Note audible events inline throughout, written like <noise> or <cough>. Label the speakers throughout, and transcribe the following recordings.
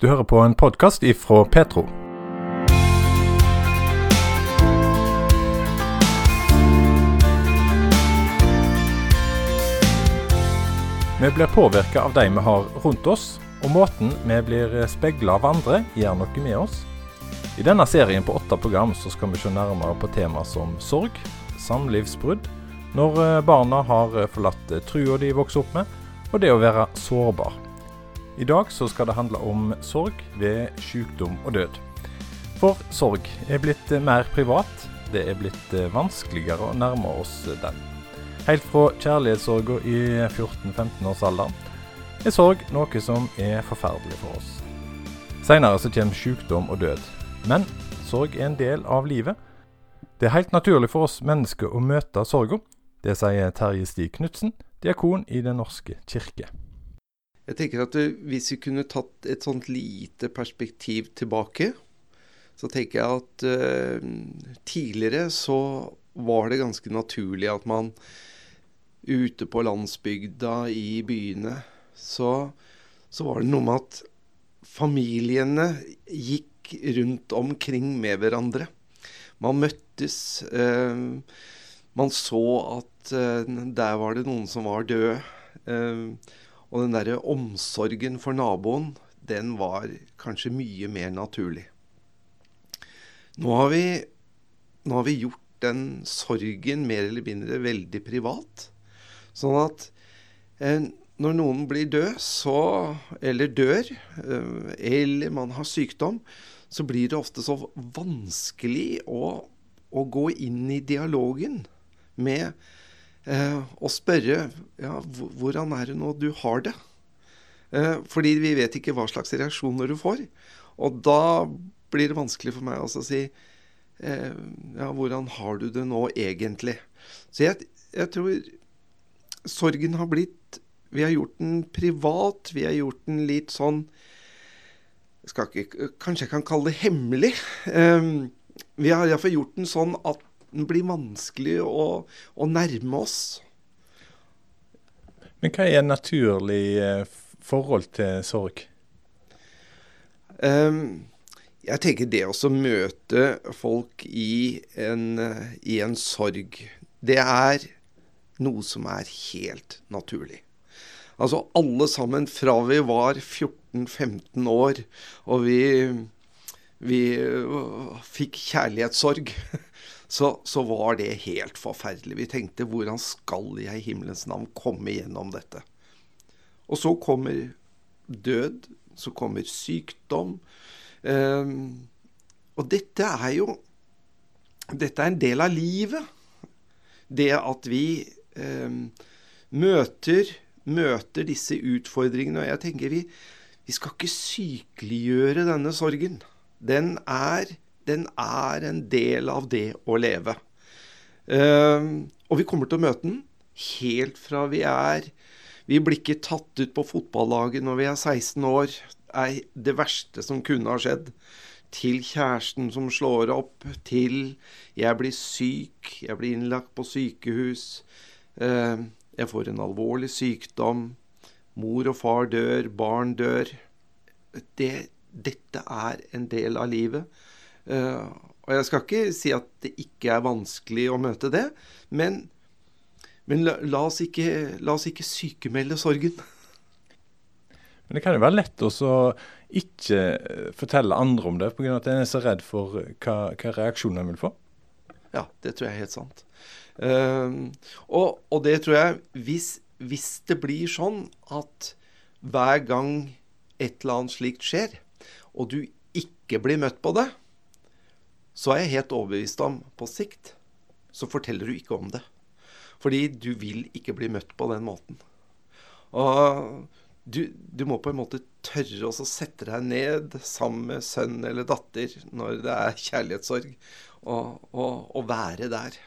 Speaker 1: Du hører på en podkast ifra Petro. Vi blir påvirka av de vi har rundt oss, og måten vi blir speila av andre, gjør noe med oss. I denne serien på åtte program så skal vi se nærmere på tema som sorg, samlivsbrudd, når eh, barna har eh, forlatt eh, trua de vokser opp med, og det å være sårbar. I dag så skal det handle om sorg ved sykdom og død. For sorg er blitt mer privat. Det er blitt vanskeligere å nærme oss den. Helt fra kjærlighetssorga i 14-15-årsalderen er sorg noe som er forferdelig for oss. Seinere så kommer sykdom og død. Men sorg er en del av livet. Det er helt naturlig for oss mennesker å møte sorga. Det sier Terje Stig Knutsen, diakon i Den norske kirke.
Speaker 2: Jeg tenker at Hvis vi kunne tatt et sånt lite perspektiv tilbake, så tenker jeg at uh, tidligere så var det ganske naturlig at man ute på landsbygda, i byene, så, så var det noe med at familiene gikk rundt omkring med hverandre. Man møttes. Uh, man så at uh, der var det noen som var døde. Og den derre omsorgen for naboen, den var kanskje mye mer naturlig. Nå har vi, nå har vi gjort den sorgen mer eller mindre veldig privat. Sånn at eh, når noen blir død, så, eller dør, eh, eller man har sykdom, så blir det ofte så vanskelig å, å gå inn i dialogen med eh, og spørre ja, hvordan er det nå du har det? Eh, fordi vi vet ikke hva slags reaksjoner du får. Og da blir det vanskelig for meg også å si eh, ja, hvordan har du det nå egentlig? Så jeg, jeg tror sorgen har blitt Vi har gjort den privat. Vi har gjort den litt sånn jeg ikke, Kanskje jeg kan kalle det hemmelig. Um, vi har iallfall gjort den sånn at den blir vanskelig å, å nærme oss.
Speaker 1: Men hva er naturlig eh, forhold til sorg?
Speaker 2: Um, jeg tenker det å møte folk i en, i en, sorg, det er noe som er helt naturlig. Altså alle sammen fra vi var 14-15 år og vi, vi fikk kjærlighetssorg <laughs> så, så, var det helt forferdelig. Vi tenkte hvordan skal jeg i himmelens navn komme gjennom dette? Og så kommer død, så kommer sykdom. Eh, og dette er jo Dette er en del av livet. Det at vi eh, møter, møter disse utfordringene. Og jeg tenker vi, vi skal ikke sykeliggjøre denne sorgen. Den er den er en del av det å leve. Uh, og vi kommer til å møte den helt fra vi er Vi blir ikke tatt ut på fotballaget når vi er 16 år. er det verste som kunne ha skjedd. Til kjæresten som slår opp. Til jeg blir syk. Jeg blir innlagt på sykehus. Uh, jeg får en alvorlig sykdom. Mor og far dør. Barn dør. Det, dette er en del av livet. Uh, og jeg skal ikke si at det ikke er vanskelig å møte det, men, men la, la, oss ikke, la, oss ikke, sykemelde sorgen.
Speaker 1: Men det kan jo være lett å ikke eh, fortelle andre om det, pga. at en er så redd for hva, hva reaksjonen en vil få?
Speaker 2: Ja, det tror jeg er helt sant. Uh, og, og, det tror jeg hvis, hvis det blir sånn at hver gang et eller annet slikt skjer, og du ikke blir møtt på det, så er jeg helt overbevist om på sikt så forteller du ikke om det. Fordi du vil ikke bli møtt på den måten. Og du, du må på en måte tørre å sette deg ned sammen med sønn eller datter når det er kjærlighetssorg, og, og, og være der.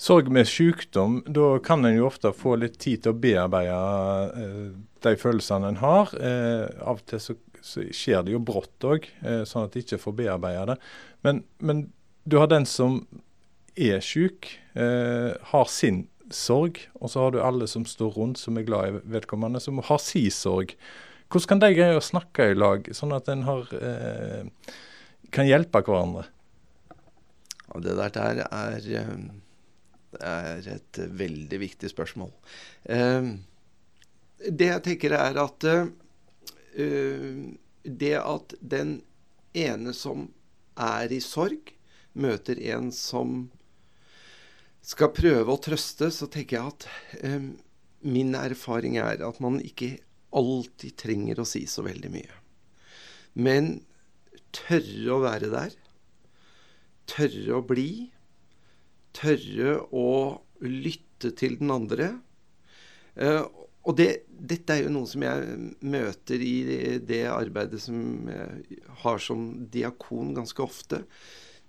Speaker 1: Sorg med sykdom, da kan en jo ofte få litt tid til å bearbeide eh, de følelsene en har. Eh, av og til så så skjer det jo brått òg, eh, sånn at de ikke får bearbeide det. Men, men, du har den som er syk, eh, har sin sorg, og så har du alle som står rundt som er glad i vedkommende, som har si sorg. Hvordan kan de greie å snakke i lag, sånn at en har, eh, kan hjelpe hverandre?
Speaker 2: Det der, der er, er, et veldig viktig spørsmål. det jeg tenker er at det at den ene som er i sorg, møter en som skal prøve å trøste, så tenker jeg at eh, min erfaring er at man ikke alltid trenger å si så veldig mye. Men tørre å være der. Tørre å bli. Tørre å lytte til den andre. Eh, og det, dette er jo noe som jeg møter i det arbeidet som jeg har som diakon ganske ofte.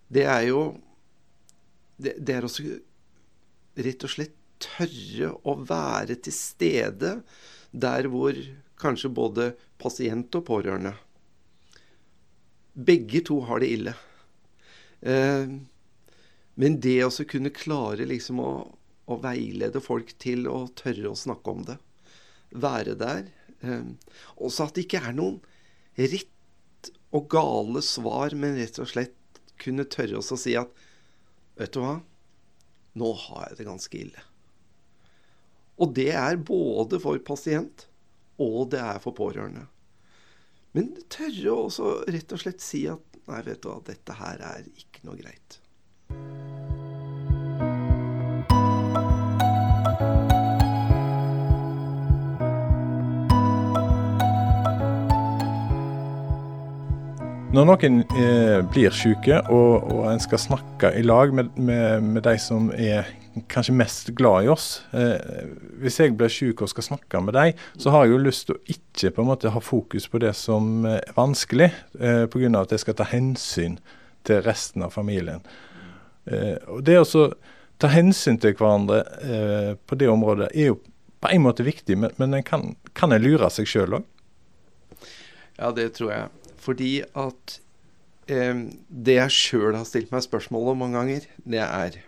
Speaker 2: Det er jo Det, det er også rett og slett tørre å være til stede der hvor kanskje både pasient og pårørende Begge to har det ille. Eh, men det å kunne klare liksom å, å veilede folk til å tørre å snakke om det være der. Ehm, også at det ikke er noen rett og gale svar, men rett og slett kunne tørre oss å si at Vet du hva? Nå har jeg det ganske ille. Og det er både for pasient, og det er for pårørende. Men tørre også rett og slett si at nei, vet du hva, dette her er ikke noe greit.
Speaker 1: Når noen eh, blir syke, og, og, en skal snakke i lag med, med, med, de som er kanskje mest glad i oss eh, Hvis jeg blir syk og skal snakke med dem, så har jeg jo lyst til å ikke på en måte ha fokus på det som er vanskelig, eh, pga. at jeg skal ta hensyn til resten av familien. Eh, og Det å ta hensyn til hverandre eh, på det området er jo på en måte viktig, men, men en kan, kan en lure seg sjøl òg?
Speaker 2: Ja, det tror jeg. Fordi at eh, det jeg sjøl har stilt meg spørsmål om mange ganger, det er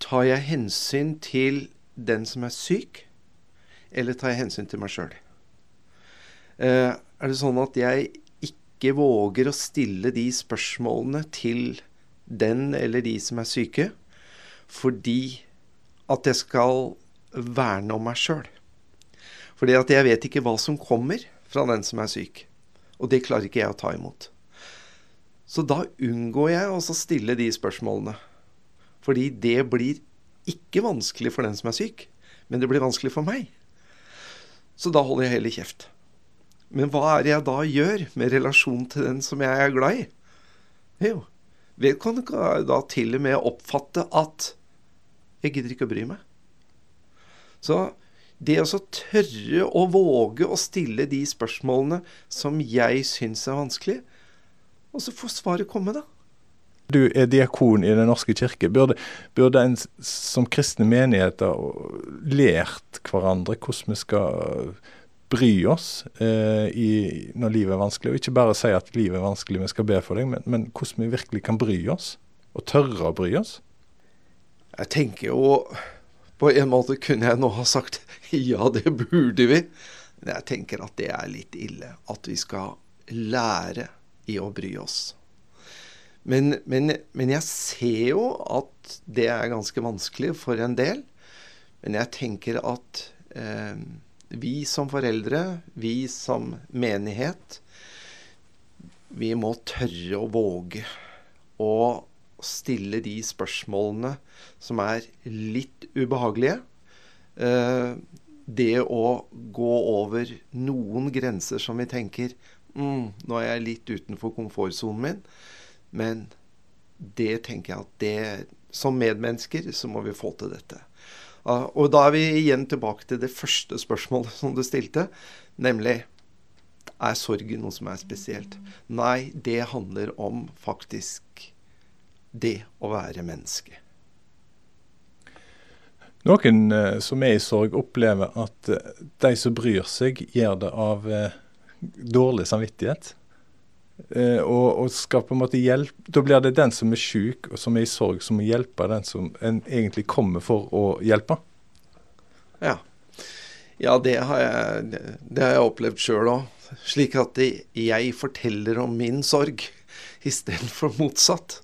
Speaker 2: Tar jeg hensyn til den som er syk, eller tar jeg hensyn til meg sjøl? Eh, er det sånn at jeg ikke våger å stille de spørsmålene til den eller de som er syke, fordi at jeg skal verne om meg sjøl? Fordi at jeg vet ikke hva som kommer fra den som er syk. Og det klarer ikke jeg å ta imot. Så da unngår jeg å stille de spørsmålene. Fordi det blir ikke vanskelig for den som er syk, men det blir vanskelig for meg. Så da holder jeg heller kjeft. Men hva er det jeg da gjør med relasjon til den som jeg er glad i? Jo, vedkommende kan da til og med oppfatte at jeg gidder ikke å bry meg. Så det å tørre å våge å stille de spørsmålene som jeg syns er vanskelig, og så får svaret komme, da.
Speaker 1: Du er diakon i Den norske kirke. Burde, burde en som kristne menigheter lært hverandre hvordan vi skal bry oss eh, i, når livet er vanskelig? Og ikke bare si at livet er vanskelig, vi skal be for deg, men, men hvordan vi virkelig kan bry oss? Og tørre å bry oss?
Speaker 2: Jeg tenker jo På en måte kunne jeg nå ha sagt Ja, det burde vi. Men jeg tenker at det er litt ille at vi skal lære i å bry oss. Men, men, men, jeg ser jo at det er ganske vanskelig for en del. Men jeg tenker at eh, vi som foreldre, vi som menighet, vi må tørre å våge å stille de spørsmålene som er litt ubehagelige. Eh, det å gå over noen grenser som vi tenker mm, Nå er jeg litt utenfor komfortsonen min. Men det tenker jeg at det Som medmennesker så må vi få til dette. Og da er vi igjen tilbake til det første spørsmålet som du stilte, nemlig er sorgen noe som er spesielt? Nei, det handler om faktisk det å være menneske.
Speaker 1: Noen eh, som er i sorg, opplever at eh, de som bryr seg, gjør det av eh, dårlig samvittighet. Eh, og, og, skal på en måte hjelpe Da blir det den som er syk og som er i sorg, som må hjelpe den som en egentlig kommer for å hjelpe.
Speaker 2: Ja. Ja, det har jeg, det har jeg opplevd sjøl òg. Slik at jeg forteller om min sorg istedenfor motsatt.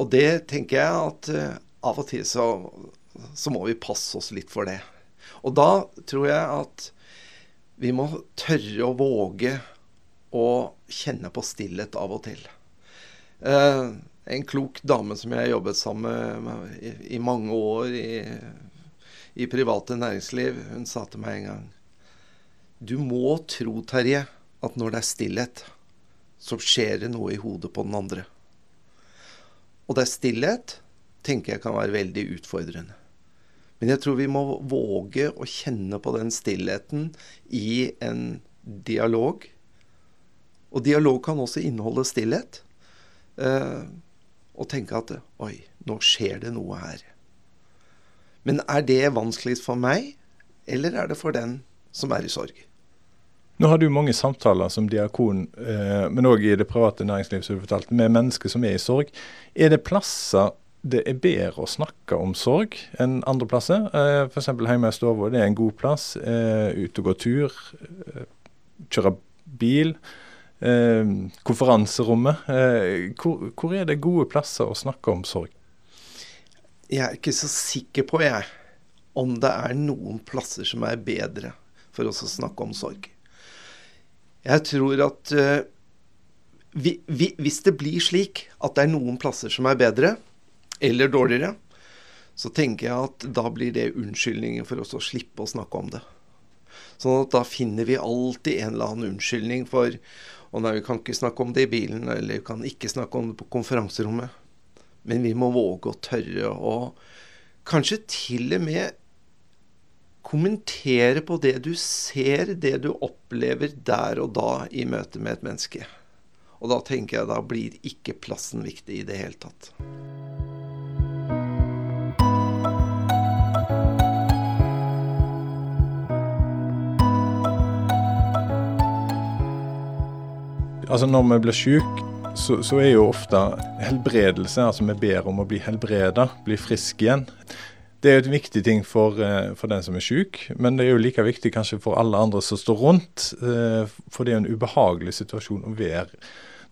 Speaker 2: Og det tenker jeg at uh, av og til så, så må vi passe oss litt for det. Og da tror jeg at vi må tørre å våge å kjenne på stillhet av og til. Uh, en klok dame som jeg jobbet sammen med i, i mange år i, i private næringsliv, hun sa til meg en gang Du må tro, Terje, at når det er stillhet, så skjer det noe i hodet på den andre. Og det er stillhet tenker jeg kan være veldig utfordrende. Men jeg tror vi må våge å kjenne på den stillheten i en dialog. Og dialog kan også inneholde stillhet. Eh, og tenke at oi, nå skjer det noe her. Men er det vanskeligst for meg, eller er det for den som er i sorg?
Speaker 1: Nå har du mange samtaler som diakon, eh, men òg i det private næringsliv, som du fortalte, med mennesker som er i sorg. Er det plasser det er bedre å snakke om sorg enn andre plasser? Eh, F.eks. hjemme i stua, det er en god plass. Eh, ut og gå tur, eh, kjøre bil. Konferanserommet. Hvor, hvor, er det gode plasser å snakke om sorg?
Speaker 2: Jeg er ikke så sikker på, jeg, om det er noen plasser som er bedre for oss å snakke om sorg. Jeg tror at uh, vi, vi, hvis det blir slik at det er noen plasser som er bedre eller dårligere, så tenker jeg at da blir det unnskyldningen for oss å slippe å snakke om det. Sånn at da finner vi alltid en eller annen unnskyldning for og nei, vi kan ikke snakke om det i bilen, eller vi kan ikke snakke om det på konferanserommet. Men vi må våge å tørre å kanskje til og med kommentere på det du ser, det du opplever der og da i møte med et menneske. Og da tenker jeg da blir ikke plassen viktig i det hele tatt.
Speaker 1: Altså Når vi blir syke, så, så, er jo ofte helbredelse, altså vi ber om å bli helbreda, bli frisk igjen. Det er jo et viktig ting for, eh, for, den som er syk, men det er jo like viktig kanskje for alle andre som står rundt. Eh, for det er jo en ubehagelig situasjon å være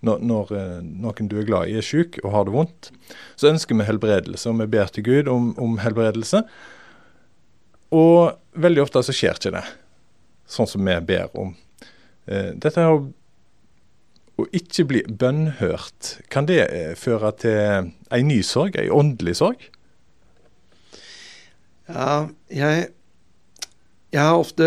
Speaker 1: når, når eh, noen du er glad i er syk og har det vondt. Så ønsker vi helbredelse, og vi ber til Gud om, om helbredelse. Og veldig ofte så skjer ikke det, sånn som vi ber om. Dette har å ikke bli bønnhørt, kan det føre til ei ny sorg, ei åndelig sorg?
Speaker 2: Ja, jeg, jeg har ofte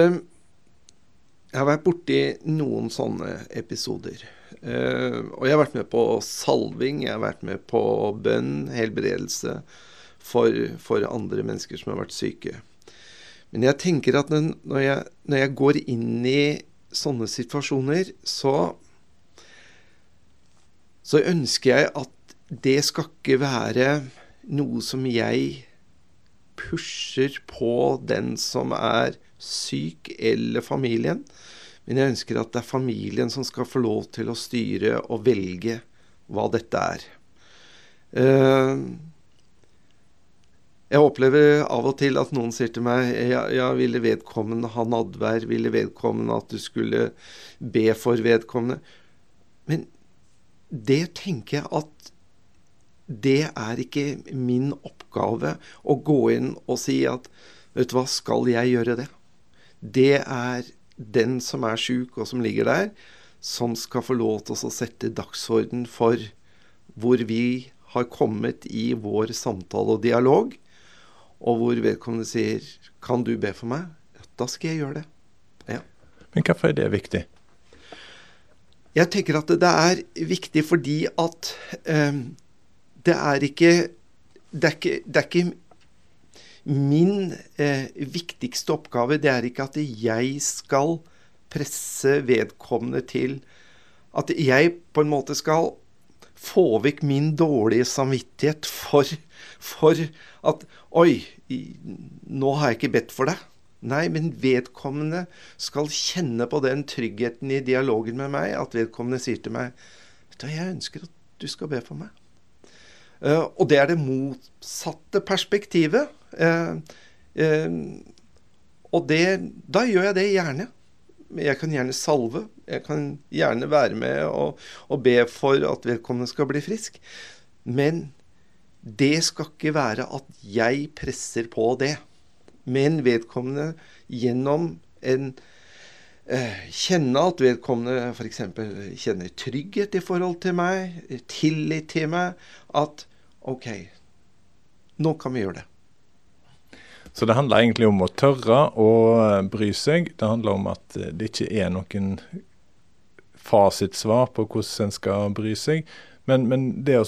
Speaker 2: Jeg har vært borti noen sånne episoder. Uh, og jeg har vært med på salving, jeg har vært med på bønn, helbredelse for, for andre mennesker som har vært syke. Men jeg tenker at når jeg, når jeg går inn i sånne situasjoner, så så ønsker jeg at det skal ikke være noe som jeg pusher på den som er syk, eller familien. Men jeg ønsker at det er familien som skal få lov til å styre og velge hva dette er. Eh, jeg opplever av og til at noen sier til meg ja, ja ville vedkommende ha nadvær? Ville vedkommende at du skulle be for vedkommende? Men det tenker jeg at det er ikke min oppgave å gå inn og si at vet du hva, skal jeg gjøre det? Det er den som er sjuk og som ligger der, som skal få lov til å sette dagsorden for hvor vi har kommet i vår samtale og dialog, og hvor vedkommende sier 'Kan du be for meg?' Da skal jeg gjøre det. Ja.
Speaker 1: Men hvorfor er det viktig?
Speaker 2: Jeg tenker at det er viktig fordi at eh, det er ikke det er ikke, det er ikke Min eh, viktigste oppgave det er ikke at jeg skal presse vedkommende til At jeg på en måte skal få vekk min dårlige samvittighet for, for at Oi, nå har jeg ikke bedt for deg. Nei, men vedkommende skal kjenne på den tryggheten i dialogen med meg, at vedkommende sier til meg Vet du, jeg ønsker at du skal be for meg. Uh, og det er det motsatte perspektivet. Uh, uh, og det, da gjør jeg det gjerne. Jeg kan gjerne salve. Jeg kan gjerne være med og, og be for at vedkommende skal bli frisk. Men det skal ikke være at jeg presser på det. Men vedkommende gjennom en eh, Kjenne at vedkommende f.eks. kjenner trygghet i forhold til meg, tillit til meg. At OK, nå kan vi gjøre det.
Speaker 1: Så det handler egentlig om å tørre å eh, bry seg. Det handler om at eh, det ikke er noen fasitsvar på hvordan en skal bry seg. Men, men det å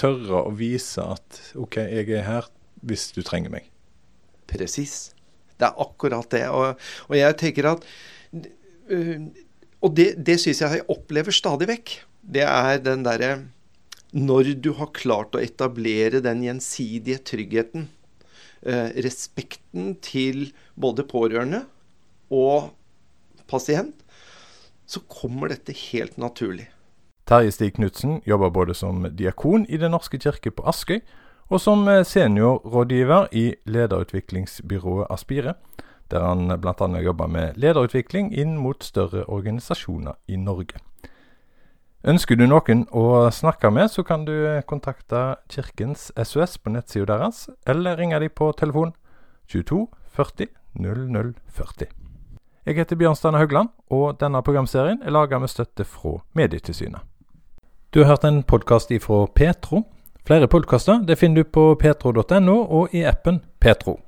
Speaker 1: tørre å vise at OK, jeg er her hvis du trenger meg.
Speaker 2: Presis. Det er akkurat det. Og, og jeg tenker at øh, Og det, det syns jeg jeg opplever stadig vekk. Det er den derre Når du har klart å etablere den gjensidige tryggheten, eh, respekten til både pårørende og pasient, så kommer dette helt naturlig.
Speaker 1: Terje Stig Knutsen jobber både som diakon i Den norske kirke på Askøy, og som eh, seniorrådgiver i lederutviklingsbyrået Aspire, der han bl.a. jobber med lederutvikling inn mot større organisasjoner i Norge. Ønsker du noen å snakke med, så kan du kontakte Kirkens SOS på nettsida deres, eller ringe dem på telefon 22 40 00 40. Jeg heter Bjørn Stane Haugland, og denne programserien er laga med støtte fra Medietilsynet. Du har hørt en podkast ifra Petro. Flere podkaster finner du på petro.no og i appen Petro.